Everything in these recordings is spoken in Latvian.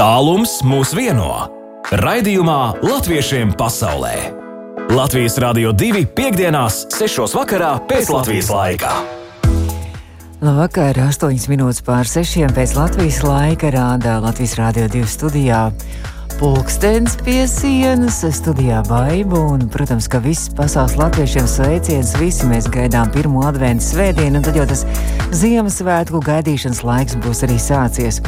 Tālums mūs vieno. Raidījumā Latviešiem pasaulē. Latvijas Rādio 2 piekdienās, 6. vakarā pēc Latvijas laika. Labvakar, 8 minūtes pār 6 pēc Latvijas laika rādā Latvijas Rādio 2 studijā. Pulkstenis pie sienas, studijā baiva un, protams, ka viss pasaules latviešiem sveiciens, visi mēs gaidām pirmo adventu svētdienu, un tad jau tas Ziemassvētku gaidīšanas laiks būs arī sācies.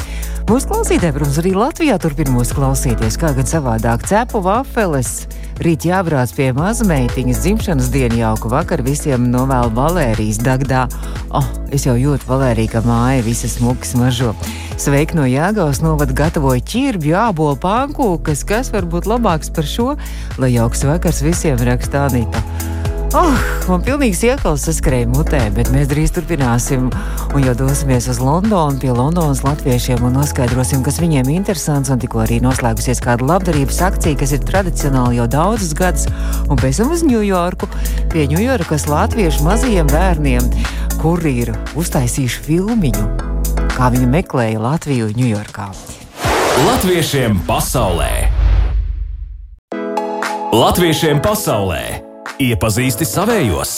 Mūsu klausītāji, protams, arī Latvijā turpina mūs klausīties, kā gan savādāk cepu vafeles. Rīt jābrauc pie mazmeitiņas dzimšanas dienu jauku vakar visiem novēlu Valērijas Dagdā. Oh, es jau jūtu Valēriju, ka māja visas smuki smaržo. Sveiki no Jāgaus novada gatavoja ķirbju, ābolu pankūkas, kas var būt labāks par šo, lai jauks vakars visiem rakstā Anita. Oh, man pilnīgs iekals saskrēja mutē, bet mēs drīz turpināsim un jau dosimies uz Londonu pie Londonas latviešiem un noskaidrosim, kas viņiem ir interesants. Un tikko arī noslēgusies kāda labdarības akcija, kas ir tradicionāli jau daudzus gadus, un pēc tam uz Ņujorku pie Ņujorkas latviešu mazajiem bērniem, kuri ir uztaisījuši filmiņu, kā viņi meklēja Latviju Ņujorkā. Latviešiem pasaulē! Latviešiem pasaulē! Iepazīsti savējos!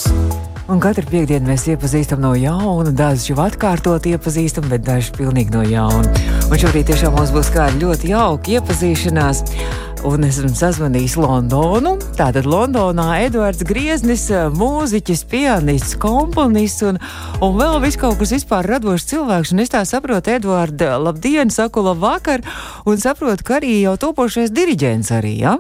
Un katru piekdienu mēs iepazīstam no jauna, dažus jau atkārtot iepazīstam, bet dažus pilnīgi no jauna. Un šorīt tiešām mums būs kāda ļoti jauka iepazīšanās. Un es esmu sazvanījis Londonu. Tātad Londonā Edvards Grieznis, mūziķis, pianists, komponists un, un vēl viss kaut kas vispār radošs cilvēks. Un es tā saprotu, Edvards, labdien, saku labvakar, un saprotu, ka arī jau topošais diriģents arī, ja?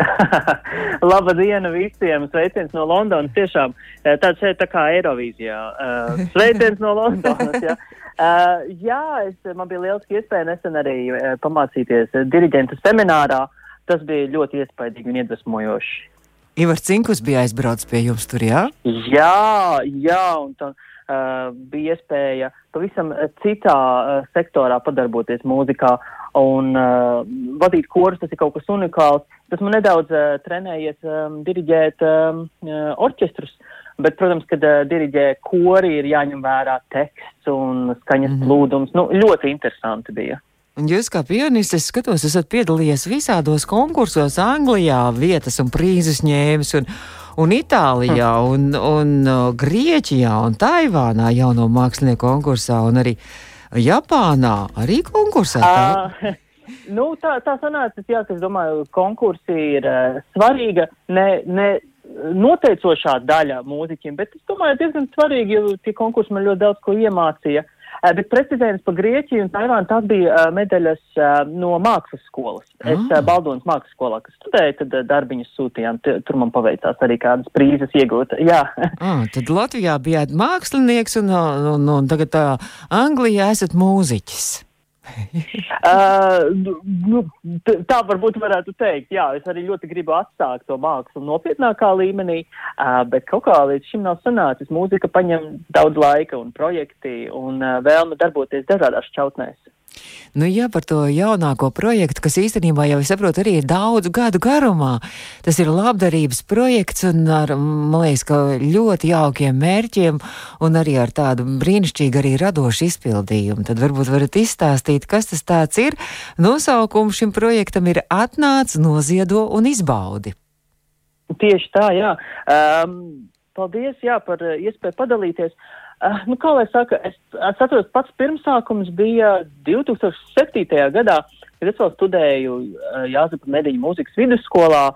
Labdien visiem! Sveiciens no Londonas. Tiešām tāds šeit tā kā Eirovīzijā. Uh, sveiciens no Londonas. Jā. Uh, jā, es, man bija lieliski iespēja nesen arī uh, pamācīties diriģenta seminārā. Tas bija ļoti iespaidīgi un iedvesmojoši. Ivars Cinkus bija aizbraucis pie jums tur, jā? Jā, jā, un tā uh, bija iespēja pavisam citā uh, sektorā padarboties mūzikā un uh, vadīt korus. Tas ir kaut kas unikāls. Tas man nedaudz uh, trenējies um, diriģēt um, uh, orķestrus. Bet, protams, kad uh, diriģē kori, ir jāņem vērā teksts un skaņas mm -hmm. plūdums. Nu, ļoti interesanti bija. Jūs kā pianists, es skatos, esat piedalījies visādos konkursos, Anglijā vietas un prīzus ņēmis, un, un Itālijā, hm. un, un uh, Grieķijā, un Taivānā jauno mākslinieku konkursā, un arī Japānā, arī konkursā. Uh, nu, tā, tā sanāca, jā, ka es domāju, konkursi ir uh, svarīga, ne, ne noteicošā daļa mūziķiem, bet es domāju, diezgan svarīgi, jo tie konkursi man ļoti daudz ko iemācīja. Uh, bet precedents pa Grieķiju un Taivānu tas bija uh, medaļas uh, no mākslas skolas. Ah. Es uh, Baldonas mākslas skolā, kas studēju, tad darbiņus sūtījām. Tur man paveicās arī kādas prīzes iegūt. Jā. ah, tad Latvijā bijāt mākslinieks un, un, un, un tagad uh, Anglijā esat mūziķis uh, nu, tā varbūt varētu teikt. Jā, es arī ļoti gribu atstāt to mākslu nopietnākā līmenī, uh, bet kaut kā līdz šim nav sanācis. Mūzika paņem daudz laika un projekti un uh, vēlme darboties dažādās čautnēs. Nu, jā, par to jaunāko projektu, kas īstenībā jau, saprotu, arī ir daudzu gadu garumā. Tas ir labdarības projekts un ar, man liekas, ka ļoti jaukiem mērķiem un arī ar tādu brīnišķīgu arī radošu izpildījumu. Tad varbūt varat izstāstīt, kas tas tāds ir. Nosaukums šim projektam ir Atnāc, noziedo un izbaudi. Tieši tā, jā. Um, paldies, jā, par iespēju padalīties. Uh, nu, kā lai saka, es, es atceros, pats pirmsākums bija 2007. gadā, kad es vēl studēju uh, Jāzepa Mediņu mūzikas vidusskolā,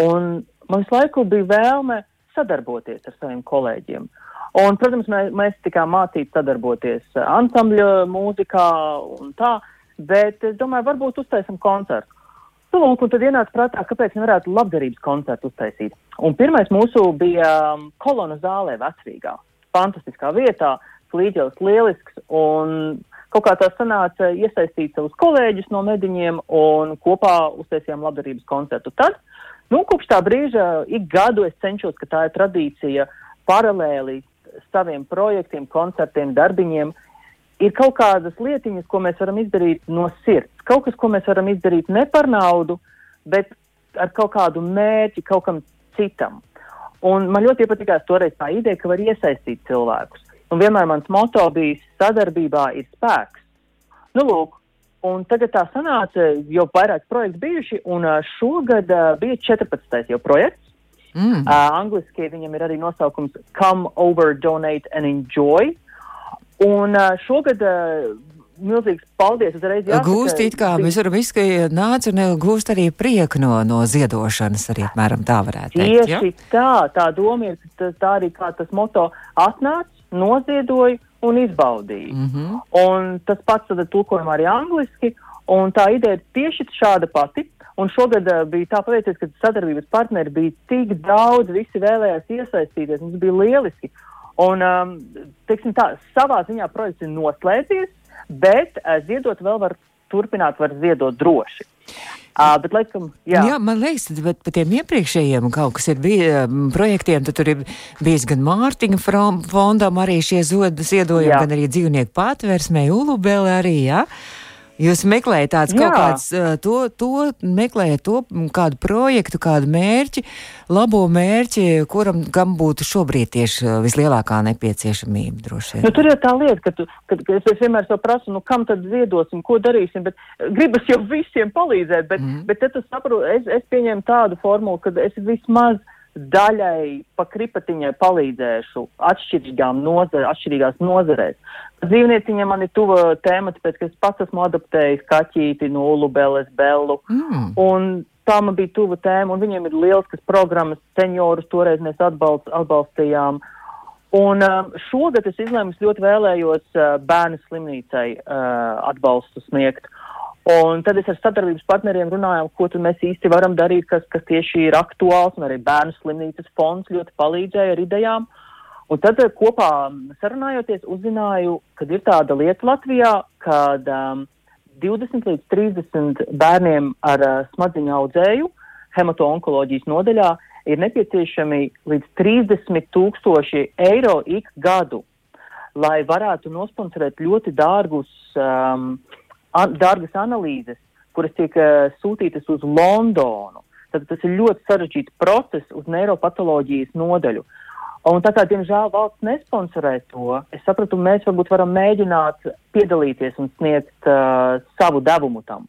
un man visu laiku bija vēlme sadarboties ar saviem kolēģiem. Un, protams, mēs, mēs tikām mācīti sadarboties ansambļa mūzikā un tā, bet es domāju, varbūt uztaisim koncertu. Nu, lūk, un tad ienāca prātā, kāpēc nevarētu labdarības koncertu uztaisīt. Un pirmais mūsu bija um, kolona zālē Vecrīgā fantastiskā vietā, slīdļos lielisks, un kaut kā tā sanāca iesaistīt savus kolēģus no mediņiem un kopā uztaisījām labdarības koncertu. Tad, nu, kopš tā brīža ik gadu es cenšos, ka tā ir tradīcija paralēli saviem projektiem, koncertiem, darbiņiem. Ir kaut kādas lietiņas, ko mēs varam izdarīt no sirds. Kaut kas, ko mēs varam izdarīt ne par naudu, bet ar kaut kādu mērķi, kaut kam citam. Un man ļoti iepatikās toreiz tā ideja, ka var iesaistīt cilvēkus. Un vienmēr mans moto bija sadarbībā ir spēks. Nu, lūk, Un tagad tā sanāca, jau vairāk projekti bijuši, un šogad uh, bija 14. jau projekts. Mm. Uh, angliski viņam ir arī nosaukums Come Over, Donate and Enjoy. Un uh, šogad uh, milzīgs paldies uzreiz. Jāsaka, gūst it kā mēs varam izskaidrot, nāc un gūst arī prieku no, no ziedošanas, arī apmēram tā varētu teikt. Tieši ja? tā, tā doma ir, tā, tā arī kā tas moto atnāc, noziedoju un izbaudīju. Mm -hmm. Un tas pats tad tulkojumā arī angliski, un tā ideja ir tieši šāda pati. Un šogad uh, bija tā paveicies, ka sadarbības partneri bija tik daudz, visi vēlējās iesaistīties, mums bija lieliski. Un, um, teiksim tā, savā ziņā projekts ir noslēdzies, bet uh, ziedot vēl var turpināt, var ziedot droši. Uh, bet, laikam, jā. jā, man liekas, ka par tiem iepriekšējiem kaut kas ir bijis projektiem, tad tur ir bijis gan Mārtiņa fondam arī šie ziedojumi, gan arī dzīvnieku patversmē, Ulubele arī, jā. Ja? Jūs meklējat tāds kaut kāds, to, to meklējat to kādu projektu, kādu mērķi, labo mērķi, kuram, kam būtu šobrīd tieši vislielākā nepieciešamība droši vien. Nu, tur ir tā lieta, ka, tu, ka, ka es vienmēr to prasu, nu kam tad ziedosim, ko darīsim, bet gribas jau visiem palīdzēt, bet, mm. bet tad tu saproti, es, es pieņēmu tādu formulu, ka es vismaz daļai pa kripatiņai palīdzēšu atšķirīgām nozare, atšķirīgās nozarēs. Dzīvnieciņa man ir tuva tēma, tāpēc, ka es pats esmu adaptējis kaķīti no Ulubeles Bellu. Mm. Un tā man bija tuva tēma, un viņiem ir lieliskas programmas, seniorus toreiz mēs atbalst, atbalstījām. Un um, šogad es izlēmu, ļoti vēlējos uh, bērnu slimnīcai uh, atbalstu sniegt. Un tad es ar sadarbības partneriem runājām, ko mēs īsti varam darīt, kas, kas tieši ir aktuāls, un arī bērnu slimnīcas fonds ļoti palīdzēja ar idejām. Un tad eh, kopā sarunājoties, uzzināju, ka ir tāda lieta Latvijā, kad um, 20 līdz 30 bērniem ar uh, smadziņu audzēju hemato-onkoloģijas nodaļā ir nepieciešami līdz 30 tūkstoši eiro ik gadu, lai varētu nosponsorēt ļoti dārgus um, an, dārgas analīzes, kuras tiek uh, sūtītas uz Londonu. Tad tas ir ļoti sarežģīts process uz neiropatoloģijas nodaļu. Un tā kā, diemžēl, valsts nesponsorē to, es sapratu, mēs varbūt varam mēģināt piedalīties un sniegt uh, savu devumu tam.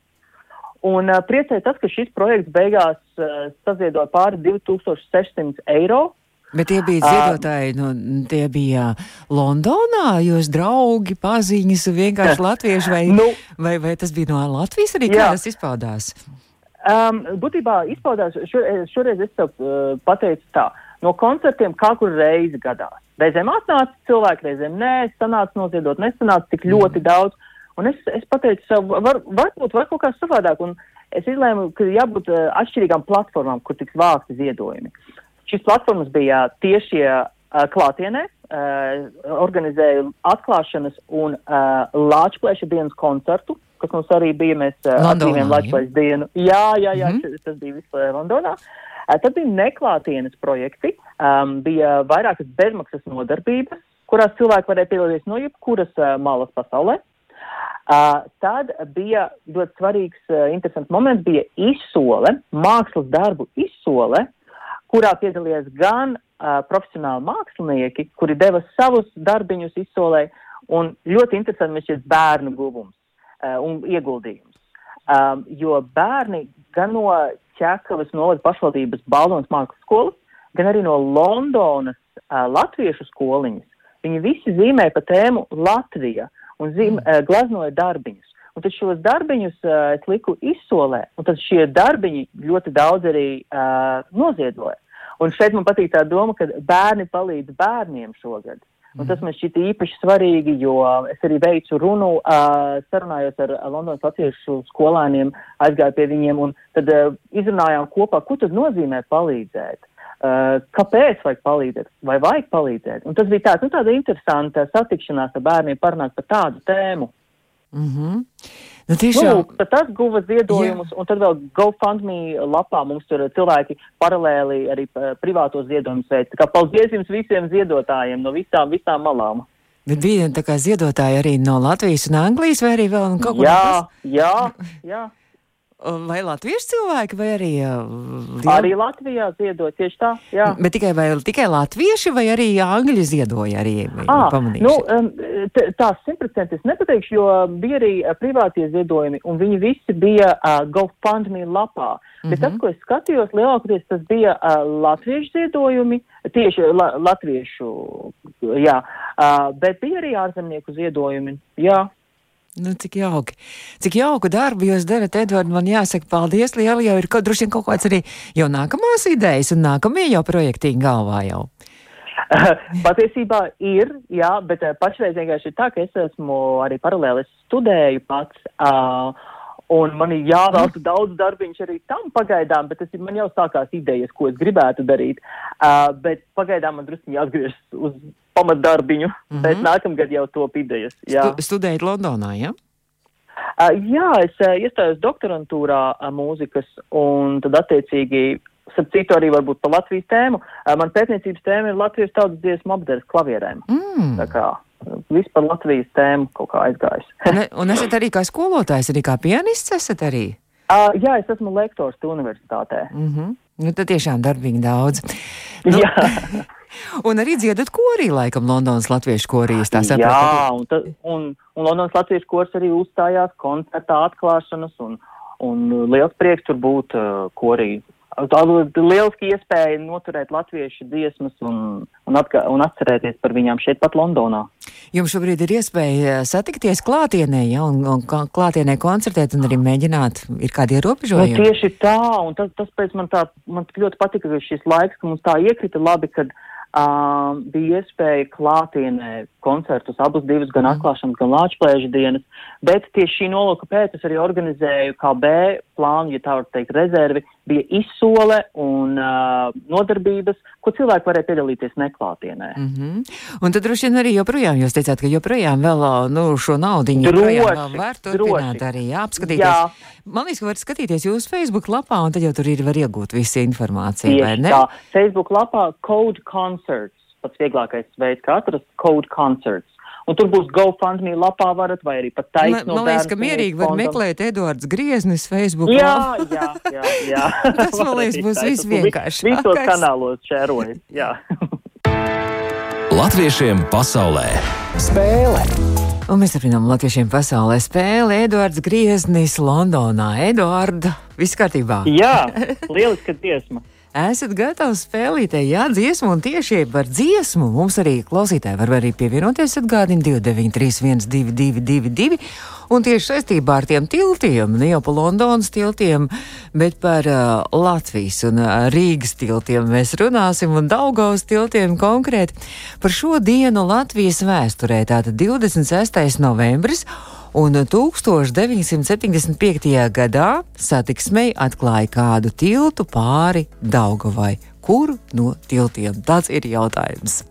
Un uh, priecēja tas, ka šis projekts beigās uh, saziedoja pāri 2600 eiro Bet tie bija ziedotāji, nu, tie bija Londonā, jūs draugi, paziņas, vienkārši latvieši, vai, nu, vai, vai tas bija no Latvijas arī, kā tas izpaudās? Um, būtībā izpaudās, šo, šoreiz es tev uh, pateicu tā, no koncertiem kā kur reizi gadās. Reizēm atnāca cilvēki, reizēm nē, sanāca noziedot, nesanāca tik ļoti mm. daudz. Un es, es pateicu sev, var, varbūt var kaut kā savādāk, un es izlēmu, ka jābūt uh, atšķirīgām platformām, kur tiks vākti ziedojumi. Uh, Šīs platformas bija tieši klātienē, uh, organizēju atklāšanas un uh, Lāčplēša dienas koncertu, kas mums arī bija, mēs uh, atzīmējam Lāčplēša dienu. Jā, jā, jā, mm -hmm. tas bija vispār Londonā. Uh, tad bija neklātienes projekti, um, bija vairākas bezmaksas nodarbības, kurās cilvēki varēja piedalīties no jebkuras uh, malas pasaulē. Uh, tad bija ļoti svarīgs, uh, interesants moments, bija izsole, mākslas darbu izsole, kurā piedalījās gan uh, profesionāli mākslinieki, kuri deva savus darbiņus izsolē, un ļoti interesanti ir šis bērnu guvums uh, un ieguldījums. Um, jo bērni gan no Čekavas novada pašvaldības Baldonas mākslas skolas, gan arī no Londonas uh, latviešu skoliņas, viņi visi zīmē pa tēmu Latvija un zīm, uh, gleznoja darbiņus. Un tad šos darbiņus uh, es liku izsolē, un tad šie darbiņi ļoti daudz arī uh, noziedoja. Un šeit man patīk tā doma, ka bērni palīdz bērniem šogad. Un tas man šķiet īpaši svarīgi, jo es arī veicu runu, uh, sarunājos ar Londonas latviešu skolēniem, aizgāju pie viņiem un tad uh, izrunājām kopā, ko tad nozīmē palīdzēt. Uh, kāpēc vajag palīdzēt, vai vajag palīdzēt? Un tas bija tāds, nu, tāda interesanta satikšanās ar bērniem parunāt par tādu tēmu. Mm -hmm. Nu, tiešām... nu, tad tas guva ziedojumus, Jā. un tad vēl GoFundMe lapā mums tur cilvēki paralēli arī privātos ziedojumus veids. Tā kā paldies jums visiem ziedotājiem no visām, visām malām. Bet bija tā kā ziedotāji arī no Latvijas un Anglijas vai arī vēl kaut kur? Jā, jā, jā. Vai latviešu cilvēki, vai arī? Liel... Arī Latvijā ziedoja tieši tā, jā. Bet tikai, vai, tikai latvieši vai arī angļi ziedoja arī? À, nu, tā simtprocentīgi es nepateikšu, jo bija arī privātie ziedojumi, un viņi visi bija uh, GoFundMe lapā. Mm -hmm. Bet tas, mhm. ko es skatījos, lielākoties tas bija uh, latviešu ziedojumi, tieši la, latviešu, jā, uh, bet bija arī ārzemnieku ziedojumi, jā. Nu, cik jauki. Cik jauku darbu jūs darat, Edvards. Man jāsaka, paldies. Liela jau ir kaut, droši vien kaut kāds arī jau nākamās idejas un nākamie jau projektīgi galvā jau. Patiesībā ir, jā, bet pašreiz vienkārši ir tā, ka es esmu arī paralēli studēju pats. Uh, Un man ir jāvelta daudz darbiņš arī tam pagaidām, bet tas ir man jau sākās idejas, ko es gribētu darīt. Uh, bet pagaidām man drusku jāatgriežas uz pamatdarbiņu, mm -hmm. bet nākamgad jau top idejas. Jā. Stu, studējat Londonā, jā? Ja? Uh, jā, es uh, iestājos doktorantūrā uh, mūzikas un tad attiecīgi, starp citu arī varbūt pa Latvijas tēmu. Man pētniecības tēma ir Latvijas tautas dziesmu apdares klavierēm. Mm. Tā kā vispār Latvijas tēmu kaut kā aizgājis. un, un esat arī kā skolotājs, arī kā pianists esat arī? Uh, jā, es esmu lektors universitātē. Mm -hmm. Nu, tad tiešām darbīgi daudz. Nu, jā. un arī dziedat korī, laikam, Londonas latviešu korijas. Tā sapratu. Jā, un, ta, un, un Londonas latviešu kors arī uzstājās koncertā atklāšanas, un, un liels prieks tur būt uh, korī tāda lieliski iespēja noturēt latviešu dziesmas un, un, atka, un atcerēties par viņām šeit pat Londonā. Jums šobrīd ir iespēja satikties klātienē, ja, un, un klātienē koncertēt un arī mēģināt, ir kādi ierobežojumi? Nu, tieši tā, un tas, tas pēc man tā, man ļoti patika, ka šis laiks, ka mums tā iekrita labi, kad uh, bija iespēja klātienē koncertus, abus divus, gan mm. atklāšanas, gan lāčplēža dienas, bet tieši šī nolūka pēc es arī organizēju kā B plānu, ja tā var teikt, rezervi, bija izsole un uh, nodarbības, ko cilvēki varēja piedalīties neklātienē. Mm -hmm. Un tad droši vien arī joprojām jūs teicāt, ka joprojām vēl nu, šo naudu var turpināt arī apskatīties. Jā. Man liekas, ka var skatīties jūsu Facebook lapā, un tad jau tur ir var iegūt visu informāciju, Tieši vai ne? Tā, Facebook lapā Code Concerts, pats vieglākais veids, kā atrast Code Concerts. Un tur būs GoFundMe lapā varat, vai arī pat taisno. Man, man liekas, ka mierīgi var meklēt Eduards Grieznis Facebook. Jā, jā, jā, jā. Tas, man liekas, būs visvienkāršāk. Visos kanālos šērojas, jā. Latviešiem pasaulē spēle. Un mēs turpinām Latviešiem pasaulē spēli. Eduards Grieznis Londonā. Eduarda, viss kārtībā? Jā, lieliska dziesma. Esat gatavi spēlītē, jā, dziesmu un tieši par dziesmu mums arī klausītāji var arī pievienoties atgādini 293 1222. Un tieši saistībā ar tiem tiltiem, ne jau pa Londonas tiltiem, bet par uh, Latvijas un uh, Rīgas tiltiem mēs runāsim un Daugaus tiltiem konkrēti par šo dienu Latvijas vēsturē, tātad 26. novembris un 1975. gadā satiksmei atklāja kādu tiltu pāri Daugavai. Kuru no tiltiem? Tas ir jautājums.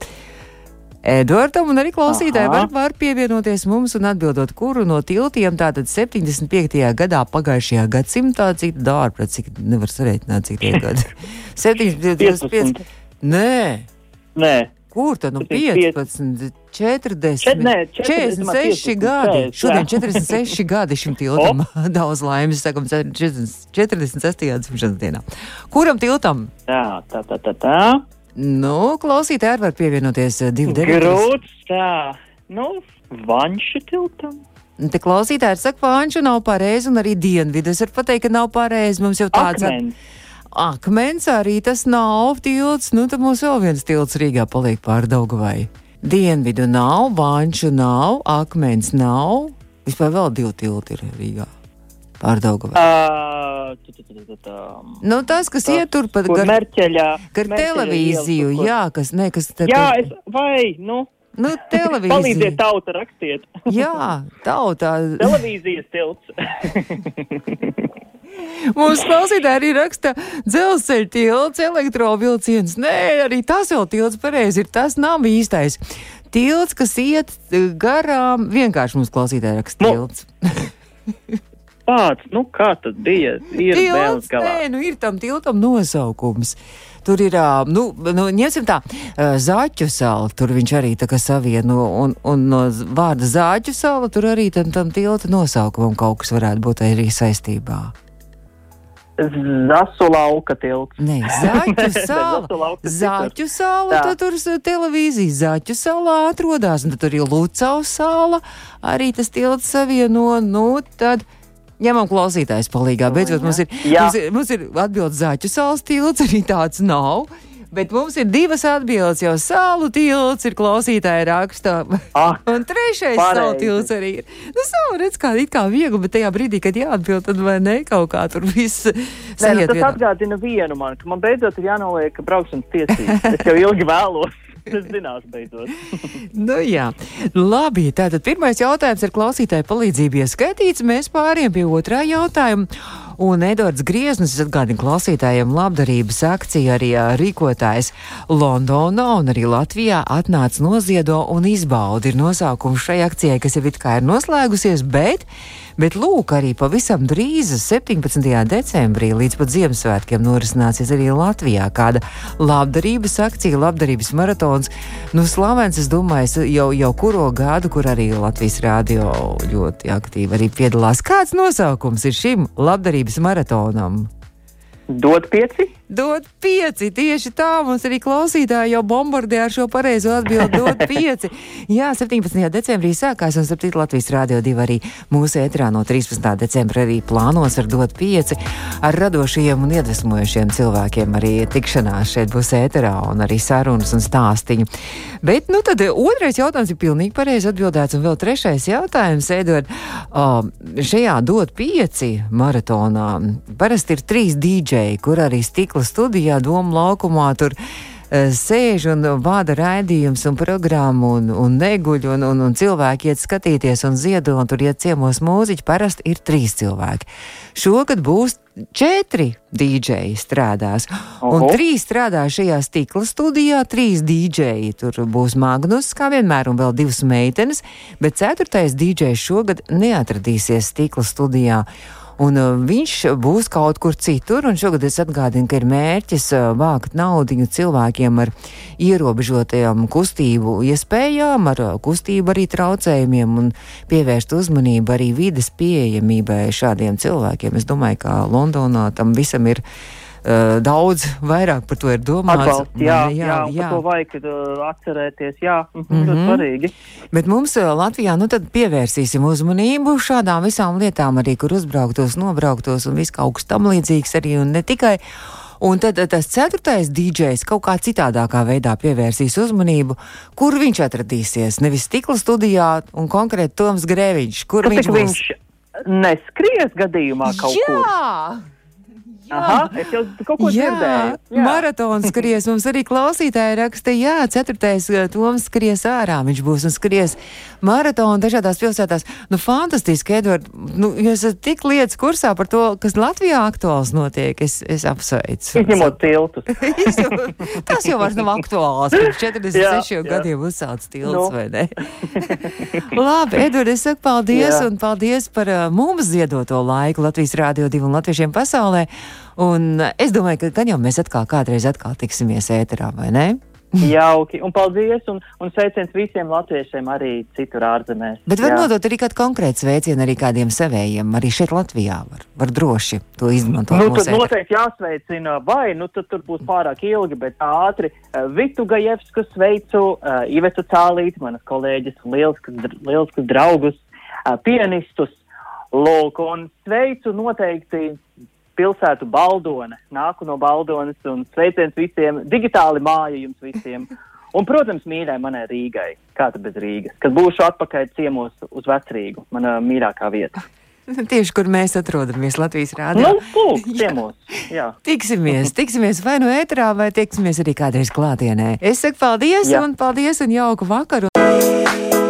Edvardam un arī klausītāji var, var pievienoties mums un atbildot, kuru no tiltiem tātad 75. gadā pagājušajā gadsimtā, cik dārprat, cik nevar sarēķināt, cik tie gadi. 75. Nē. Nē. Kur tad nu 15, 40, Čet, nē, 40 46 gadi? Šodien 46 gadi šim tiltam. Daudz laimes, sakam, 46. dzimšanas dienā. Kuram tiltam? Tā, tā, tā, tā. tā. Nu, klausītāji var pievienoties 2.9. Grūts, tā. Nu, Vanšu tiltam. Te klausītāji saka, Vanšu nav pareizi, un arī dienvidu. Es varu pateikt, ka nav pareizi. Mums jau tāds. Akmens. Akmens arī tas nav tilts, nu tad mums vēl viens tilts Rīgā paliek pār Daugavai. Dienvidu nav, Vanču nav, Akmens nav, vispār vēl divi tilti ir Rīgā. Pārdaugavā. Uh, nu, tas, kas iet tur pat gar, gar televīziju, jā, kas, ne, kas te, jā, es, vai, nu. Nu, televīzija. Palīdziet tauta rakstiet. jā, tautā. Televīzijas tilts. Mūsu klausītāji arī raksta dzelzceļa tilts, elektrovilciens. Nē, arī tas vēl tilts pareizi ir. Tas nav īstais. Tilts, kas iet garām, vienkārši mums klausītāji raksta nu. tilts. Pats, nu kā tad bija? Ir tilts, nē, nu ir tam tiltam nosaukums. Tur ir, nu, nu ņemsim tā, zāķu sala, tur viņš arī tā kā savieno, un, un no vārda zāķu sala tur arī tam, tam tilta nosaukumam kaut kas varētu būt arī saistībā. Zasu lauka tilts. Nē, Zaķu sala. Zaķu sala, tad tur televīzija Zaķu salā atrodas, un tad tur ir Lucau sala, arī tas tilts savieno, nu tad. Ņemam klausītājs palīgā. Beidzot, mums ir, mums ir, mums ir atbildes Zaķu salas tilts, arī tāds nav. Bet mums ir divas atbildes, jau salu tilts ir klausītāja rakstā. Ah, Un trešais salu tilts arī ir. Nu, savu redz, kā it kā viegli, bet tajā brīdī, kad jāatbild, tad vai ne kaut kā tur viss Nē, nu, sajiet tas vienā. atgādina vienu man, ka man beidzot ir jānoliek braukšanas tiesības. Es jau ilgi vēlos. Es zināšu beidzot. Nu, jā, labi. Tātad pirmais jautājums ar klausītāju palīdzību ieskaitīts. Mēs pāriem pie otrā jautājuma. Un Edvards Grieznis, es atgādinu klausītājiem, labdarības akcija arī rīkotājs Londonā un arī Latvijā atnāca noziedo un izbaudi ir nosaukums šai akcijai, kas jau it kā ir noslēgusies, bet, bet lūk, arī pavisam drīz 17. decembrī līdz pat Ziemassvētkiem norisināsies arī Latvijā kāda labdarības akcija, labdarības maratons. Nu, slavens, es domāju, jau, jau kuro gadu, kur arī Latvijas rādio ļoti aktīvi arī piedalās. Kāds nosaukums ir šim labdarības maratonam? Dod pieci? Dod pieci. Tieši tā mums arī klausītāji jau bombardē ar šo pareizo atbildi. Dod pieci. Jā, 17. decembrī sākās, un 7. Latvijas Rādio 2 arī mūsu ētrā no 13. decembra arī plānos ar dot pieci. Ar radošiem un iedvesmojošiem cilvēkiem arī tikšanās šeit būs ēterā un arī sarunas un stāstiņu. Bet, nu tad otrais jautājums ir pilnīgi pareizi atbildēts, un vēl trešais jautājums, Edvard, uh, šajā dot pieci maratonā parasti ir trīs dīdžeji, kur arī stikla studijā Doma laukumā tur eh, sēž un vada raidījums un programmu un, un neguļ, un, un, un cilvēki iet skatīties un ziedo, un tur iet ciemos mūziķi. Parasti ir trīs cilvēki. Šogad būs četri dīdžeji strādās, un Oho. trīs strādā šajā stikla studijā, trīs dīdžeji. Tur būs Magnus, kā vienmēr, un vēl divas meitenes, bet ceturtais dīdžejs šogad neatradīsies stikla studijā. Un uh, viņš būs kaut kur citur, šogad es atgādinu, ka ir mērķis uh, vākt naudu cilvēkiem ar ierobežotajām kustību iespējām, ar uh, kustību arī traucējumiem, un pievērst uzmanību arī vides pieejamībai šādiem cilvēkiem. Es domāju, ka Londonā tam visam ir uh, daudz vairāk par to ir domāts. Atbalsts, jā, jā, jā, jā. to vajag uh, atcerēties, jā, mm -hmm. ļoti Mhm. svarīgi. Bet mums uh, Latvijā nu tad pievērsīsim uzmanību šādām visām lietām, arī kur uzbrauktos, nobrauktos un viss kaut kas tam līdzīgs arī un ne tikai. Un tad tas ceturtais DJs kaut kā citādākā veidā pievērsīs uzmanību, kur viņš atradīsies. Nevis stikla studijā un konkrēti Toms Grēviņš, kur Ka viņš būs. viņš neskries gadījumā kaut kur. Jā! Aha, es jau kaut ko jā, dzirdēju. maratons skries. Mums arī klausītāji raksta, jā, ceturtais uh, Toms skries ārā. Viņš būs un skries maratonu dažādās pilsētās. Nu, fantastiski, Edvard. Nu, jūs esat tik lietas kursā par to, kas Latvijā aktuāls notiek. Es, es apsveicu. Izņemot tiltus. Tas jau vairs nav aktuāls. Pirms 46 Jā, jā. gadiem uzsācis tilts, Nu. vai ne? Labi, Edvard, es saku paldies Jā. un paldies par uh, mums ziedoto laiku Latvijas Rādio 2 un Latviešiem pasaulē. Un es domāju, ka gan jau mēs atkal kādreiz atkal tiksimies ēterā, vai ne? Jauki. Un paldies, un, un sveiciens visiem latviešiem arī citur ārzemēs. Bet var Jā. nodot arī kādu konkrētu sveicienu arī kādiem savējiem. Arī šeit Latvijā var, var droši to izmantot. Nu, mūsu tad noteikti jāsveicina, vai nu tad tur būs pārāk ilgi, bet ātri. Uh, Vitu Gajevsku sveicu, uh, Ivetu Cālīti, manas kolēģis, lieliskus, lieliskus draugus, uh, pianistus. Lūk, un sveicu noteikti pilsētu Baldone. Nāku no Baldones un sveiciens visiem, digitāli māja jums visiem. Un, protams, mīļai manai Rīgai, kā tad bez Rīgas, kad būšu atpakaļ ciemos uz Vecrīgu, mana mīļākā vieta. Tieši kur mēs atrodamies Latvijas Rādio. Nu, lūk, ciemos, jā. Tiksimies, tiksimies vai nu ēterā, vai tiksimies arī kādreiz klātienē. Es saku paldies, Jā. un paldies, un jauku vakaru.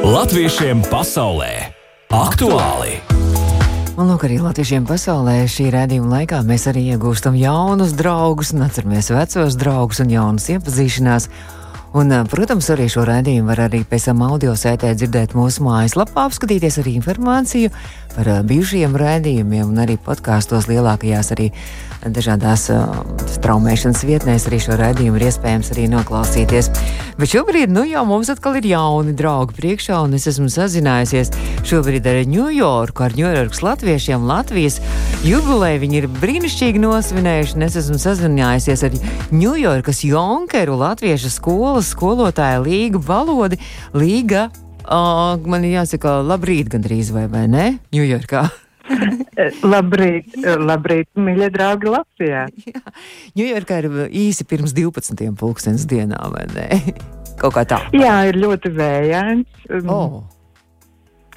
Latviešiem pasaulē aktuāli! Un lūk, arī latviešiem pasaulē šī redzējuma laikā mēs arī iegūstam jaunus draugus, un atceramies vecos draugus un jaunas iepazīšanās. Un, protams, arī šo raidījumu var arī pēc tam audio sētē dzirdēt mūsu mājaslapā, apskatīties arī informāciju par bijušajiem raidījumiem un arī podkāstos lielākajās arī dažādās uh, straumēšanas vietnēs. Arī šo raidījumu ir iespējams arī noklausīties. Bet šobrīd nu, jau mums atkal ir jauni draugi priekšā, un es esmu sazinājusies šobrīd ar Ņujorku, ar Ņujorkas latviešiem. Latvijas jubileju viņi ir brīnišķīgi nosvinējuši, un es esmu sazinājusies ar Ņujorkas Jonkeru Latviešu skolas skolotāju Līgu Valodi. Līga, uh, man jāsaka, labrīt gandrīz vai, vai ne? Ņujorkā. labrīt, labrīt, mīļie draugi Latvijā. Ņujorkā ir īsi pirms 12. pulkstenes dienā, vai ne? Kaut kā tā. Jā, ir ļoti vējains. Oh.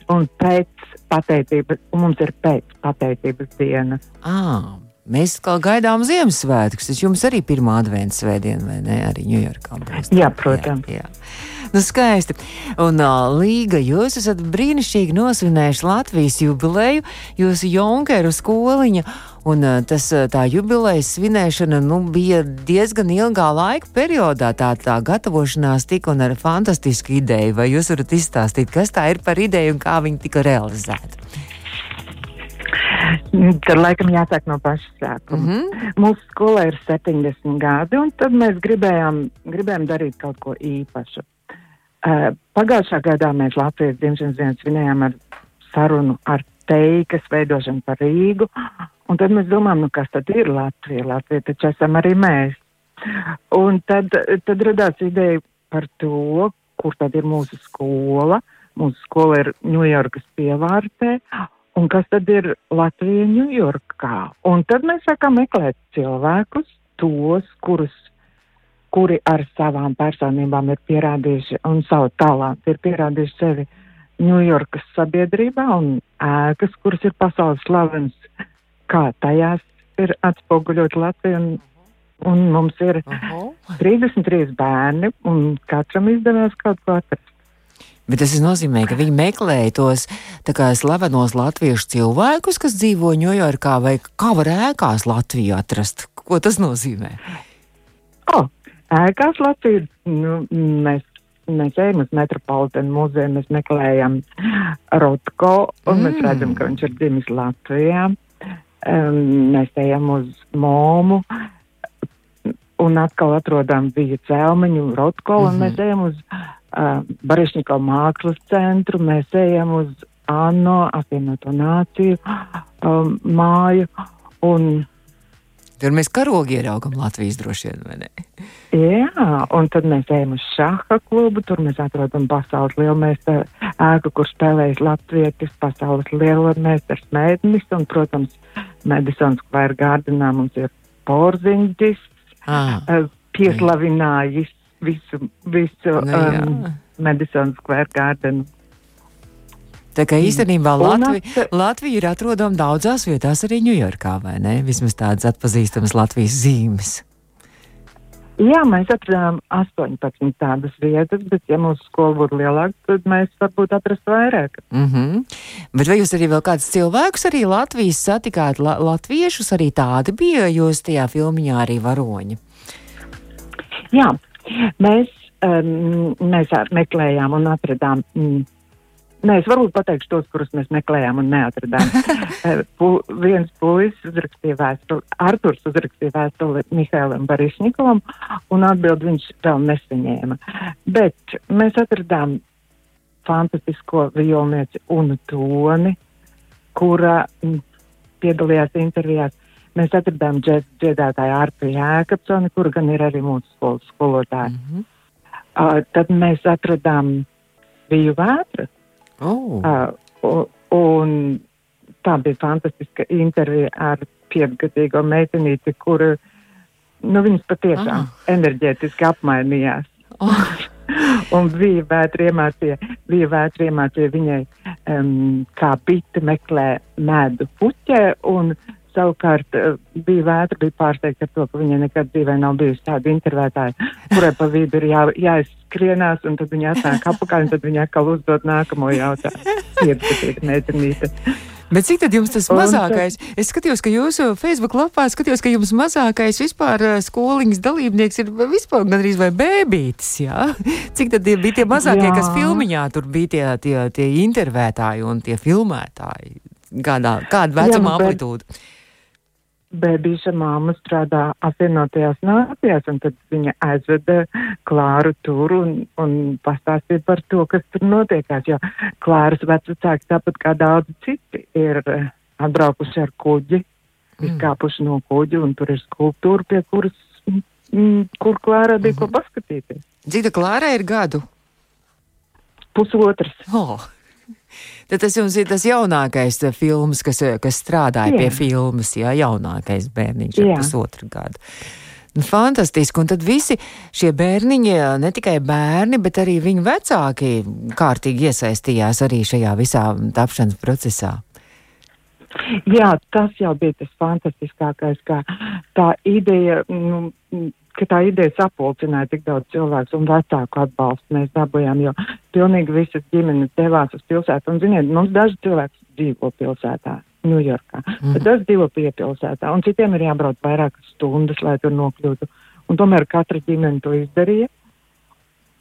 Un pēc pateicības, mums ir pēc pateicības dienas. Ah. Mēs kā gaidām Ziemassvētkus. Tas jums arī pirmā adventas svētdiena, vai ne? Arī Ņujorkā. Jā, protams. Jā, jā. Nu, skaisti. Un uh, Līga, jūs esat brīnišķīgi nosvinējuši Latvijas jubileju, jūsu Junkeru skoliņa. Un tas, tā jubilejas svinēšana nu, bija diezgan ilgā laika periodā. Tā, tā gatavošanās tika un ar fantastisku ideju. Vai jūs varat izstāstīt, kas tā ir par ideju un kā viņa tika realizēta? Tad laikam jāsāk no paša sākuma. Mm -hmm. Mūsu skolā ir 70 gadi, un tad mēs gribējām, gribējām darīt kaut ko īpašu. Pagājušā gadā mēs Latvijas dzimšanas dienu svinējām ar sarunu ar teikas veidošanu par Rīgu, un tad mēs domājam, nu kas tad ir Latvija? Latvija taču esam arī mēs. Un tad, tad radās ideja par to, kur tad ir mūsu skola. Mūsu skola ir Ņujorkas pievārtē, un kas tad ir Latvija Ņujorkā. Un tad mēs sākām meklēt cilvēkus, tos, kurus kuri ar savām personībām ir pierādījuši un savu talantu ir pierādījuši sevi Ņujorkas sabiedrībā un ēkas, kuras ir pasaules slavens, kā tajās ir atspoguļot Latviju. Un, un mums ir uh -huh. 33 bērni, un katram izdevās kaut ko atrast. Bet tas nozīmē, ka viņi meklēja tos kā, slavenos latviešu cilvēkus, kas dzīvo Ņujorkā, vai kā var ēkās Latviju atrast? Ko tas nozīmē? Oh, ēkās Latviju. Nu, mēs, mēs ejam uz Metropolitānu muzeju, mēs meklējam Rotko, un mm. mēs redzam, ka viņš ir dzimis Latvijā. Um, mēs ejam uz Momu, un atkal atrodam bija Celmeņu Rotko, mm -hmm. un mhm. mēs ejam uz uh, Barešņiko mākslas centru, mēs ejam uz ANO apvienoto nāciju um, māju, un Tur mēs karogi ieraugam Latvijas droši vien, vai ne? Jā, un tad mēs ejam uz šaha klubu, tur mēs atrodam pasaules lielmeistaru ēku, kur spēlējas latvietis, pasaules lielmeistars mēdnis, un, protams, Madison Square Gardenā mums ir porziņģis, ah. pieslavinājis visu, visu nu, um, Madison Square Gardenu. Tā kā īstenībā Latvija, Latvija ir atrodama daudzās vietās, arī Ņujorkā, vai ne? Vismaz tādas atpazīstamas Latvijas zīmes. Jā, mēs atradām 18 tādas vietas, bet, ja mūsu skola būtu lielāka, tad mēs varbūt atrastu vairāk. Mm -hmm. Bet vai jūs arī vēl kādus cilvēkus, arī Latvijas satikāt, la latviešus arī tādi bija, jūs tajā filmiņā arī varoņi? Jā, mēs, um, mēs meklējām un atradām. Mm, Nē, es varbūt pateikšu tos, kurus mēs meklējām un neatradām. Eh, pu, viens puisis uzrakstīja vēstuli, Arturs uzrakstīja vēstuli Mihēlam Barišņikovam, un atbild viņš vēl nesaņēma. Bet mēs atradām fantastisko violnieci Unu Toni, kura m, piedalījās intervijās. Mēs atradām dziedātāju Artu Jēkabsoni, kura gan ir arī mūsu skolas skolotāja. Mm -hmm. uh, tad mēs atradām Viju Vētras Oh. Uh, un tā bija fantastiska intervija ar piecgadīgo meitenīti, kura, nu, viņas patiešām ah. enerģētiski apmainījās. Oh. un bija vētri iemācīja, bija vētri iemācīja viņai, um, kā bite meklē medu puķē, un Savukārt eh, bija vētra, bija pārsteigta ar to, ka viņai nekad dzīvē nav bijusi tāda intervētāja, kurai pa vidu ir jā, jāizskrienās, un tad viņa atnāk apakaļ, un tad viņa atkal uzdod nākamo jautājumu. Piecgatīga meitenīte. Bet cik tad jums tas mazākais? Es skatījos, ka jūsu Facebook lapā skatījos, ka jums mazākais vispār skoliņas dalībnieks ir vispār gandrīz vai bēbītis, jā? Cik tad bija tie mazākie, jā. kas filmiņā tur bija tie, tie, tie intervētāji un tie filmētāji? Kādā, kāda vecuma jā, amplitūda? Bet bērnīša māma strādā apvienotajās nācijās, un tad viņa aizveda Klāru tur un, un pastāstīja par to, kas tur notiekās, jo Klāras vecāki, tāpat kā daudzi citi, ir eh, atbraukuši ar kuģi, mm. izkāpuši no kuģa, un tur ir skulptūra, pie kuras, mm, kur Klāra bija mm ko mhm. paskatīties. Cik Klāra ir gadu? Pusotrs. Oh. Tad tas jums ir tas jaunākais eh, filmas, kas, eh, kas strādāja jā. pie filmas, jā, jaunākais bērniņš ar pusotru gadu. Nu, fantastiski, un tad visi šie bērniņi, eh, ne tikai bērni, bet arī viņu vecāki kārtīgi iesaistījās arī šajā visā tapšanas procesā. Jā, tas jau bija tas fantastiskākais, kā tā ideja, nu, ka tā ideja sapulcināja tik daudz cilvēku un vecāku atbalstu mēs dabūjām, jo pilnīgi visas ģimenes devās uz pilsētu. Un, ziniet, mums daži cilvēki dzīvo pilsētā, Ņujorkā, mm. bet tas dzīvo piepilsētā, un citiem ir jābrauc vairākas stundas, lai tur nokļūtu. Un tomēr katra ģimene to izdarīja.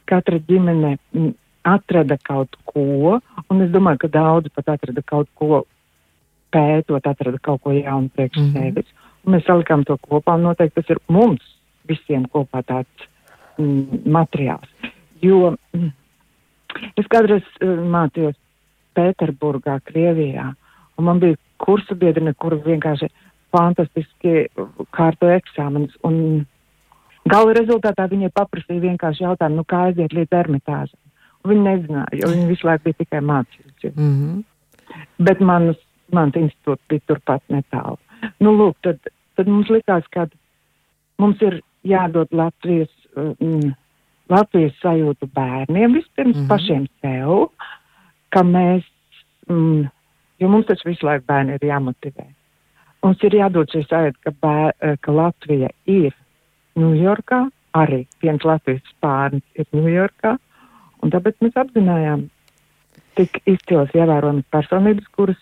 Katra ģimene mm, atrada kaut ko, un es domāju, ka daudzi pat atrada kaut ko pētot, atrada kaut ko jaunu priekš mm. sevis. Un mēs salikām to kopā, un noteikti tas ir mums visiem kopā tāds mm, materiāls. Jo mm, es kādreiz uh, mācījos Pēterburgā, Krievijā, un man bija kursu biedrene, kura vienkārši fantastiski kārto eksāmenus, gala rezultātā viņai paprasīja vienkārši jautājumu, nu kā aiziet līdz ermitāžam. Un viņi nezināja, jo viņi visu laiku bija tikai mācījušies. Mm -hmm. Bet manas, mans institūts bija turpat netālu. Nu, lūk, tad, tad mums likās, ka mums ir jādod Latvijas, mm, Latvijas sajūtu bērniem vispirms mm -hmm. pašiem sev, ka mēs, mm, jo mums taču visu laiku bērni ir jāmotivē. Mums ir jādod šī sajūta, ka, bēr, ka Latvija ir Ņujorkā, arī viens Latvijas bērns ir Ņujorkā, un tāpēc mēs apzinājām tik izcils ievērojamas personības, kuras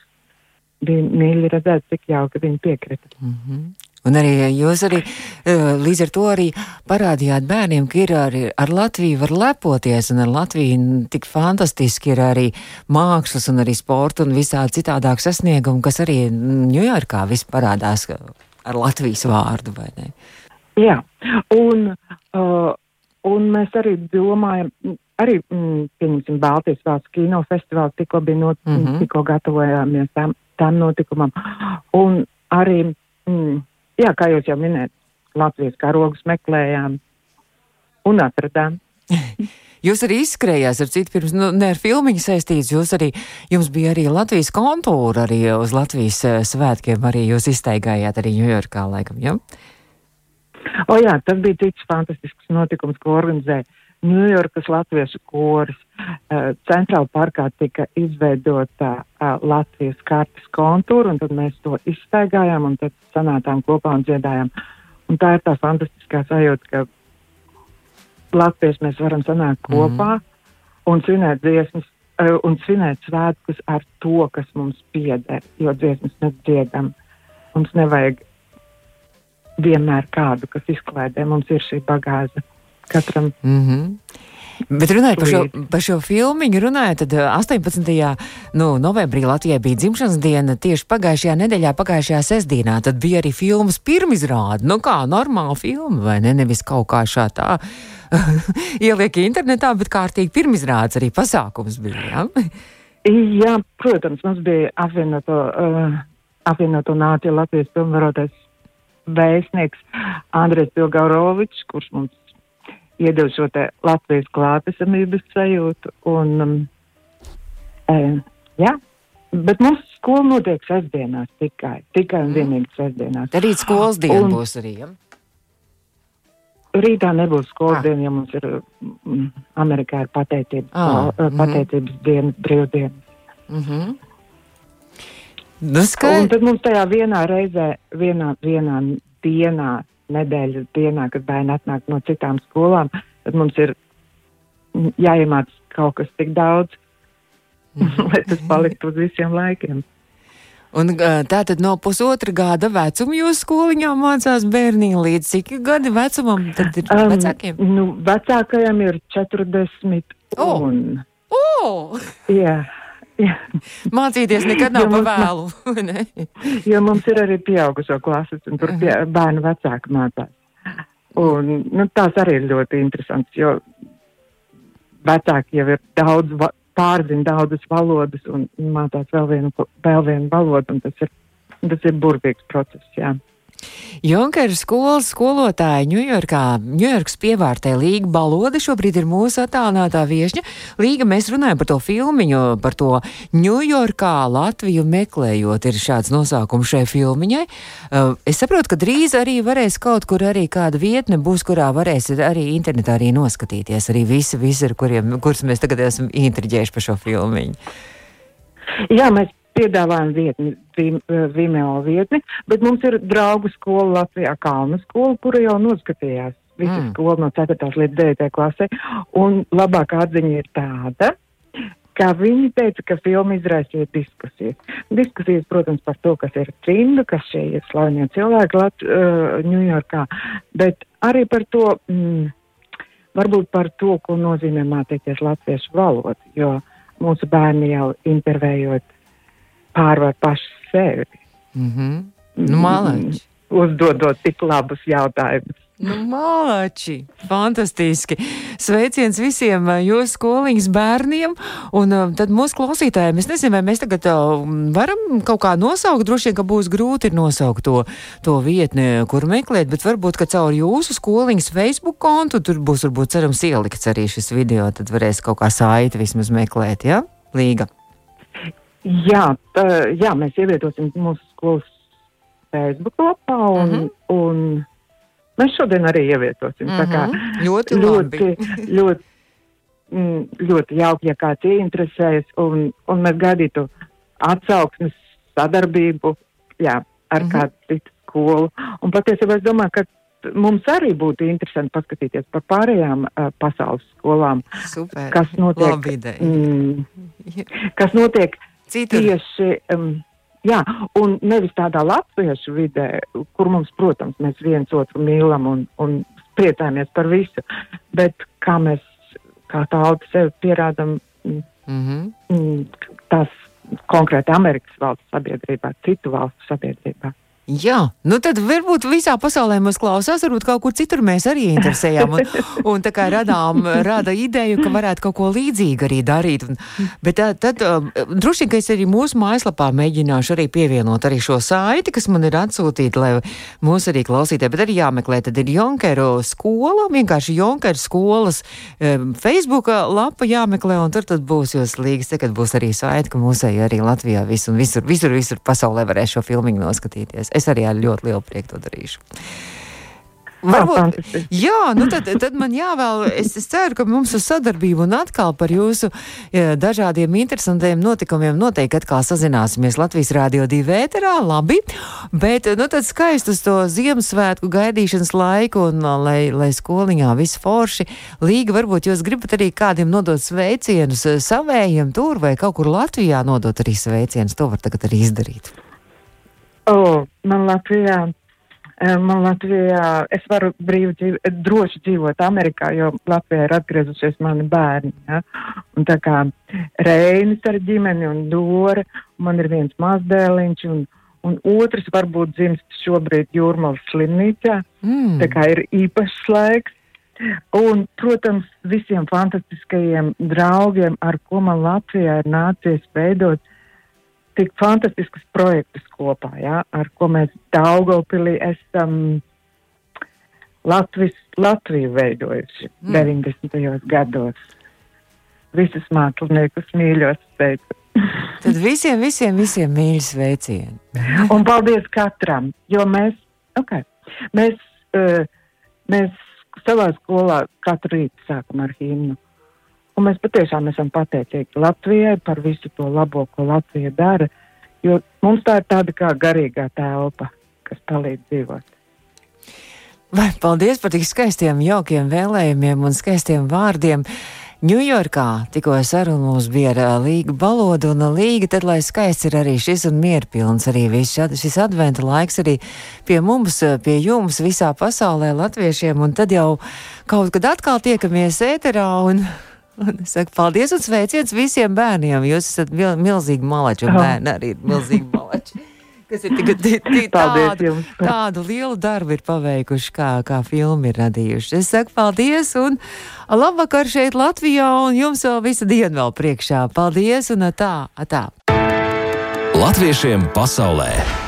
bija mīļi redzēt, cik jauki viņi piekrita. Mm -hmm. Un arī jūs arī līdz ar to arī parādījāt bērniem, ka ir arī ar Latviju var lepoties, un ar Latviju tik fantastiski ir arī mākslas un arī sporta un visādi citādāk sasniegumi, kas arī Ņujorkā viss parādās ar Latvijas vārdu, vai ne? Jā, un, uh, un mēs arī domājam, arī, mm, pieņemsim, Baltijas valsts kino festivāls tikko bija, not, mm -hmm. tikko gatavojāmies tam, tam notikumam, un arī, mm, jā, kā jūs jau minējat, Latvijas karogus meklējām un atradām. Jūs arī izskrējāt ar citu pirms, nu, ne ar filmiņu saistīts, jūs arī, jums bija arī Latvijas kontūra arī uz Latvijas uh, svētkiem, arī jūs iztaigājāt arī Ņujorkā, laikam, jā? Ja? O jā, tas bija cits fantastisks notikums, ko organizēja Ņujorkas latviešu koris. Uh, Centrāla parkā tika izveidota uh, Latvijas kartes kontūra, un tad mēs to izstaigājām, un tad sanātām kopā un dziedājām. Un tā ir tā fantastiskā sajūta, ka Latvijas mēs varam sanākt mhm. kopā mm. un svinēt dziesmas, uh, un svinēt svētkus ar to, kas mums pieder, jo dziesmas mēs dziedam. Mums nevajag vienmēr kādu, kas izklaidē, mums ir šī bagāža katram. Mm -hmm. Bet runājot par šo, par šo filmu, runājot, tad 18. Eh, Nu, novembrī Latvijai bija dzimšanas diena, tieši pagājušajā nedēļā, pagājušajā sestdienā. Tad bija arī filmas pirmizrāde. Nu, kā normāla filma, vai ne? Nevis kaut kā šā tā ieliek internetā, bet kārtīgi pirmizrādes arī pasākums bija. Ja? Jā, protams, mums bija apvienoto, uh, apvienoto nāciju Latvijas pilnvarotais vēstnieks Andrēs Pilgaurovičs, kurš mums iedod šo Latvijas klātesamības sajūtu. Un, um, e, jā, bet mums skola notiek sestdienās tikai, tikai un mm. vienīgi sestdienās. Rīt skolas diena un, būs arī, ja? Rītā nebūs skolas ah. diena, ja mums ir mm, Amerikā ir pateicības, ah. mm -hmm. pateicības dienas, brīvdienas. Mm -hmm. Nu, un tad mums tajā vienā reizē, vienā, vienā dienā nedēļas dienā, kad bērni atnāk no citām skolām, tad mums ir jāiemāc kaut kas tik daudz, lai tas paliktu uz visiem laikiem. Un tā tad no pusotra gada vecuma jūs skoliņā mācās bērni līdz cik gadi vecumam tad ir um, vecākiem? Nu, vecākajam ir 40 oh. un... Oh! Jā. Jā. Mācīties nekad nav pa vēlu. jo mums ir arī pieaugušo klases, un tur pie, bērnu vecāki mācās. Un nu, tās arī ir ļoti interesants, jo vecāki jau ir daudz pārzina daudzas valodas un mācās vēl vienu, vēl vienu valodu, un tas ir, tas ir burvīgs process, jā. Junkera skolas skolotāja Ņujorkā, Ņujorkas pievārtē Līga Balode šobrīd ir mūsu attālinātā viešņa. Līga, mēs runājam par to filmiņu, par to Ņujorkā Latviju meklējot, ir šāds nosaukums šai filmiņai. Uh, es saprotu, ka drīz arī varēs kaut kur arī kāda vietne būs, kurā varēs arī internetā arī noskatīties, arī visi, visi, ar kuriem, kurus mēs tagad esam intriģējuši par šo filmiņu. Jā, mēs piedāvājam vietni, Vimeo vietni, bet mums ir draugu skola Latvijā, Kalnu skola, kura jau noskatījās visu mm. skolu no 4. līdz 9. klasē, un labākā atziņa ir tāda, ka viņi teica, ka filma izraisīja diskusijas. Diskusijas, protams, par to, kas ir trimda, kas šie ir slavenie cilvēki Ņujorkā, uh, bet arī par to, mm, varbūt par to, ko nozīmē mācīties latviešu valodu, jo mūsu bērni jau intervējot pārvar paši sevi. Mm -hmm. Nu, Malači. Uzdodot tik labus jautājumus. Nu, Mālači, fantastiski! Sveiciens visiem uh, jūsu skoliņas bērniem, un uh, tad mūsu klausītājiem. Es nezinu, vai mēs tagad uh, varam kaut kā nosaukt, droši vien, ka būs grūti nosaukt to, to vietni, kur meklēt, bet varbūt, ka caur jūsu skoliņas Facebook kontu tur būs, varbūt, cerams, ielikts arī šis video, tad varēs kaut kā saiti vismaz meklēt, ja? Līga. Jā, tā, jā, mēs ievietosim mūsu skolas Facebook lapā un, mm -hmm. un mēs šodien arī ievietosim. Mm -hmm. Kā mhm. ļoti, ļoti, ļoti, ļoti, mm, ļoti jauki, ja kāds ieinteresējas un, un mēs gaidītu atsauksmes sadarbību, jā, ar mm -hmm. kādu citu skolu. Un patiesībā es domāju, ka mums arī būtu interesanti paskatīties par pārējām uh, pasaules skolām. Super. Kas notiek? Mm, kas notiek Citur. Tieši, um, jā, un nevis tādā latviešu vidē, kur mums, protams, mēs viens otru mīlam un, un priecājamies par visu, bet kā mēs, kā tauta sevi pierādam, mm -hmm. tas konkrēti Amerikas valsts sabiedrībā, citu valstu sabiedrībā. Jā, nu tad varbūt visā pasaulē mūs klausās, varbūt kaut kur citur mēs arī interesējām. Un, un tā kā radām, rada ideju, ka varētu kaut ko līdzīgu arī darīt. Un, bet tā, tad um, droši vien, ka es arī mūsu mājaslapā mēģināšu arī pievienot arī šo saiti, kas man ir atsūtīta, lai mūs arī klausītē, bet arī jāmeklē. Tad ir Jonkeru skola, vienkārši Jonkeru skolas um, Facebook lapa jāmeklē, un tur tad būs jūs līgas, te, kad būs arī saiti, ka mūsēji arī Latvijā visu un visur, visur, visur pasaulē varēs šo filmiņu noskatīties es arī ar ļoti lielu prieku to darīšu. Varbūt, jā, nu tad, tad man jāvēl, es, es ceru, ka mums uz sadarbību un atkal par jūsu ja, dažādiem interesantiem notikumiem noteikti atkal sazināsimies Latvijas Rādio 2 vēterā, labi, bet, nu tad skaistus to Ziemassvētku gaidīšanas laiku un lai, lai skoliņā viss forši. Līga, varbūt jūs gribat arī kādiem nodot sveicienus savējiem tur vai kaut kur Latvijā nodot arī sveicienus, to var tagad arī izdarīt. Oh, man Latvijā, eh, man Latvijā, es varu brīvi dzīvot, droši dzīvot Amerikā, jo Latvijā ir atgriezušies mani bērni. Ja? Un tā kā Reinis ar ģimeni un Dora, man ir viens mazdēliņš un, un otrs varbūt dzimst šobrīd Jūrmalas slimnīcā. Mm. Tā kā ir īpašs laiks. Un, protams, visiem fantastiskajiem draugiem, ar ko man Latvijā ir nācies veidot tik fantastiskus projektus kopā, ja, ar ko mēs Daugopilī esam Latvis, Latviju veidojuši mm. 90. gados. Visus māksliniekus mīļos sveicu. Tad visiem, visiem, visiem mīļi sveicieni. Un paldies katram, jo mēs, okay, mēs, uh, mēs savā skolā katru rītu sākam ar himnu. Un mēs patiešām esam pateicīgi Latvijai par visu to labo, ko Latvija dara, jo mums tā ir tāda kā garīgā telpa, kas palīdz dzīvot. Vai paldies par tik skaistiem, jaukiem vēlējumiem un skaistiem vārdiem. Ņujorkā tikko saruna mums bija ar Līgu Balodu, un Līga tad, lai skaists ir arī šis un mierpilns arī viss šis adventa laiks arī pie mums, pie jums visā pasaulē latviešiem, un tad jau kaut kad atkal tiekamies ēterā, un, un es saku paldies un sveiciens visiem bērniem, jūs esat milzīgi malači, un bērni arī ir milzīgi malači kas ir tik, tik, tik tādu, tādu lielu darbu ir paveikuši, kā, kā filmu ir radījuši. Es saku paldies un labvakar šeit Latvijā, un jums vēl visa diena vēl priekšā. Paldies un tā, tā. Latviešiem pasaulē!